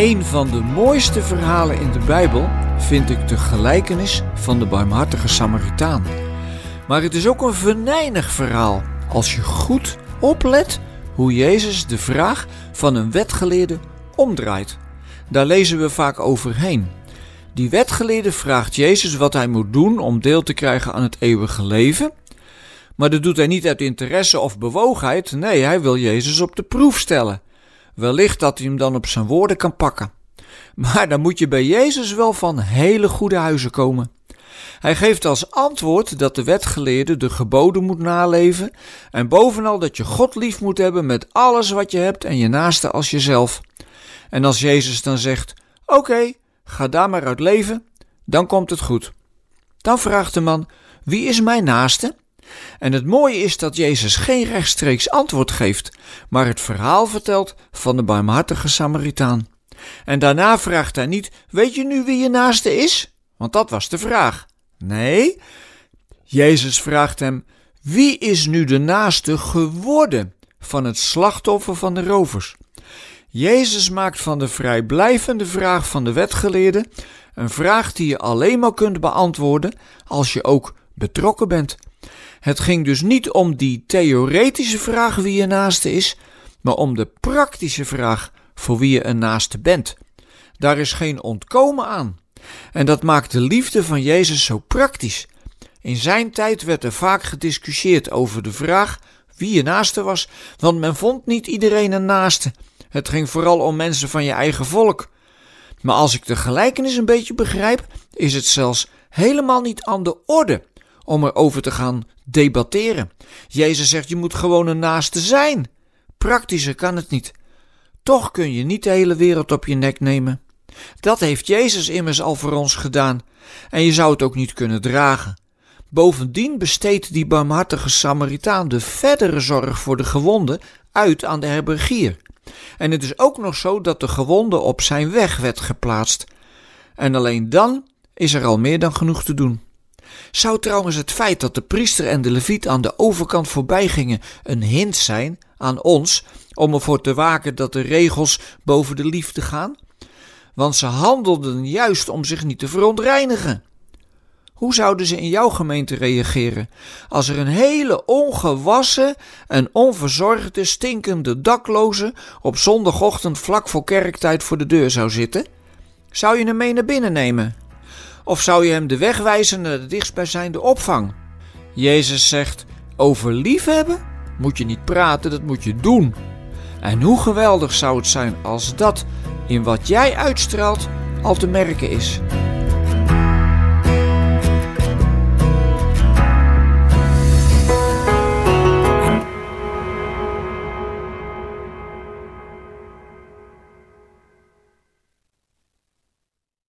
Een van de mooiste verhalen in de Bijbel vind ik de gelijkenis van de barmhartige Samaritaan. Maar het is ook een venijnig verhaal als je goed oplet hoe Jezus de vraag van een wetgeleerde omdraait. Daar lezen we vaak overheen. Die wetgeleerde vraagt Jezus wat hij moet doen om deel te krijgen aan het eeuwige leven. Maar dat doet hij niet uit interesse of bewogenheid. Nee, hij wil Jezus op de proef stellen. Wellicht dat hij hem dan op zijn woorden kan pakken. Maar dan moet je bij Jezus wel van hele goede huizen komen. Hij geeft als antwoord dat de wetgeleerde de geboden moet naleven en bovenal dat je God lief moet hebben met alles wat je hebt en je naaste als jezelf. En als Jezus dan zegt: Oké, ga daar maar uit leven, dan komt het goed. Dan vraagt de man: Wie is mijn naaste? En het mooie is dat Jezus geen rechtstreeks antwoord geeft, maar het verhaal vertelt van de barmhartige Samaritaan. En daarna vraagt hij niet: Weet je nu wie je naaste is? Want dat was de vraag. Nee, Jezus vraagt hem: Wie is nu de naaste geworden van het slachtoffer van de rovers? Jezus maakt van de vrijblijvende vraag van de wetgeleerde een vraag die je alleen maar kunt beantwoorden als je ook betrokken bent. Het ging dus niet om die theoretische vraag wie je naaste is, maar om de praktische vraag voor wie je een naaste bent. Daar is geen ontkomen aan. En dat maakt de liefde van Jezus zo praktisch. In zijn tijd werd er vaak gediscussieerd over de vraag wie je naaste was, want men vond niet iedereen een naaste. Het ging vooral om mensen van je eigen volk. Maar als ik de gelijkenis een beetje begrijp, is het zelfs helemaal niet aan de orde om erover te gaan debatteren. Jezus zegt je moet gewoon een naaste zijn. Praktischer kan het niet. Toch kun je niet de hele wereld op je nek nemen. Dat heeft Jezus immers al voor ons gedaan, en je zou het ook niet kunnen dragen. Bovendien besteedt die barmhartige Samaritaan de verdere zorg voor de gewonde uit aan de herbergier. En het is ook nog zo dat de gewonde op zijn weg werd geplaatst. En alleen dan is er al meer dan genoeg te doen. Zou trouwens het feit dat de priester en de leviet aan de overkant voorbij gingen een hint zijn aan ons om ervoor te waken dat de regels boven de liefde gaan? Want ze handelden juist om zich niet te verontreinigen. Hoe zouden ze in jouw gemeente reageren als er een hele ongewassen en onverzorgde, stinkende dakloze op zondagochtend vlak voor kerktijd voor de deur zou zitten? Zou je hem mee naar binnen nemen? Of zou je hem de weg wijzen naar de dichtstbijzijnde opvang? Jezus zegt: Over liefhebben moet je niet praten, dat moet je doen. En hoe geweldig zou het zijn als dat in wat jij uitstraalt al te merken is.